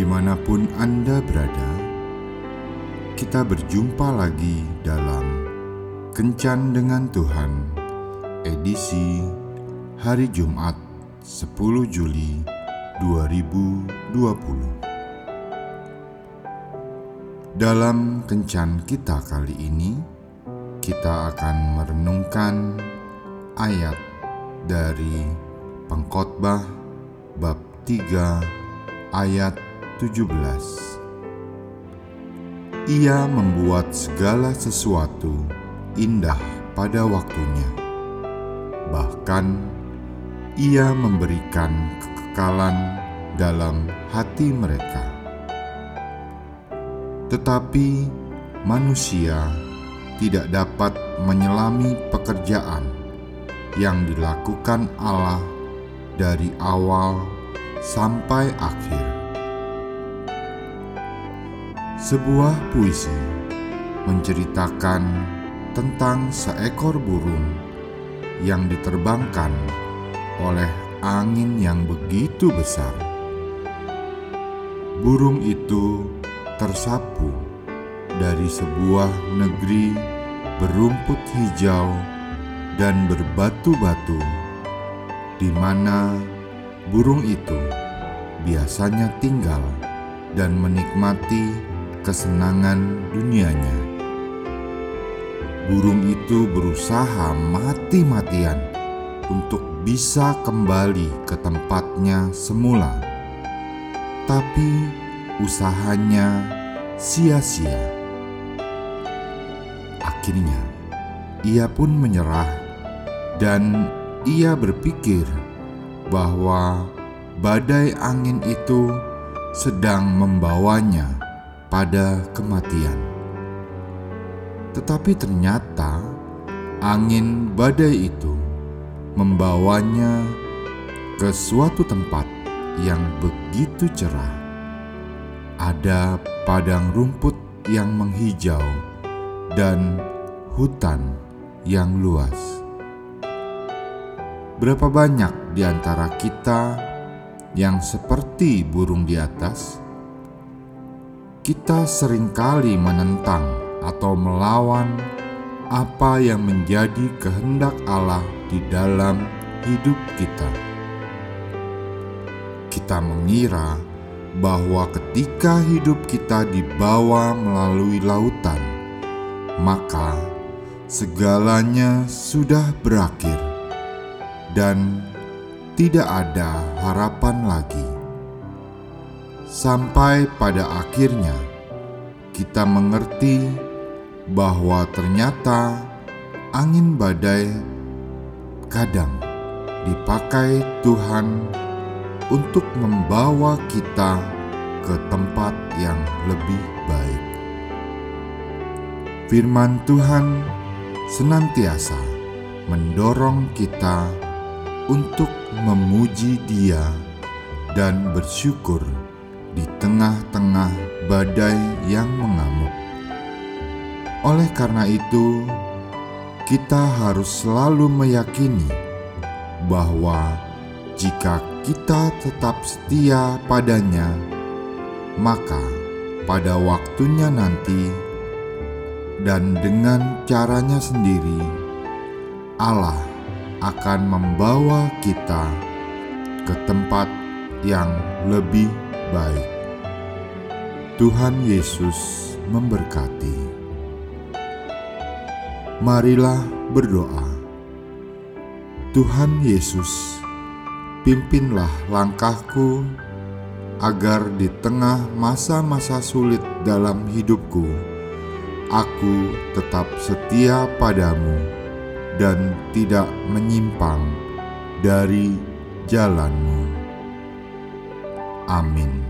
di mana pun Anda berada, kita berjumpa lagi dalam Kencan dengan Tuhan, edisi hari Jumat 10 Juli 2020. Dalam kencan kita kali ini, kita akan merenungkan ayat dari Pengkhotbah bab 3 ayat 17. Ia membuat segala sesuatu indah pada waktunya. Bahkan ia memberikan kekekalan dalam hati mereka. Tetapi manusia tidak dapat menyelami pekerjaan yang dilakukan Allah dari awal sampai akhir. Sebuah puisi menceritakan tentang seekor burung yang diterbangkan oleh angin yang begitu besar. Burung itu tersapu dari sebuah negeri berumput hijau dan berbatu-batu, di mana burung itu biasanya tinggal dan menikmati kesenangan dunianya. Burung itu berusaha mati-matian untuk bisa kembali ke tempatnya semula, tapi usahanya sia-sia. Akhirnya, ia pun menyerah, dan ia berpikir bahwa badai angin itu sedang membawanya pada kematian. Tetapi ternyata angin badai itu membawanya ke suatu tempat yang begitu cerah ada padang rumput yang menghijau dan hutan yang luas. Berapa banyak di antara kita yang seperti burung di atas? Kita sering kali menentang atau melawan apa yang menjadi kehendak Allah di dalam hidup kita. Kita mengira bahwa ketika hidup kita dibawa melalui lautan, maka segalanya sudah berakhir dan tidak ada harapan lagi. Sampai pada akhirnya kita mengerti bahwa ternyata angin badai kadang dipakai Tuhan untuk membawa kita ke tempat yang lebih baik. Firman Tuhan senantiasa mendorong kita untuk memuji Dia dan bersyukur di tengah-tengah badai yang mengamuk. Oleh karena itu, kita harus selalu meyakini bahwa jika kita tetap setia padanya, maka pada waktunya nanti dan dengan caranya sendiri, Allah akan membawa kita ke tempat yang lebih baik. Tuhan Yesus memberkati. Marilah berdoa. Tuhan Yesus pimpinlah langkahku agar di tengah masa-masa sulit dalam hidupku, aku tetap setia padamu dan tidak menyimpang dari jalanmu. Amin.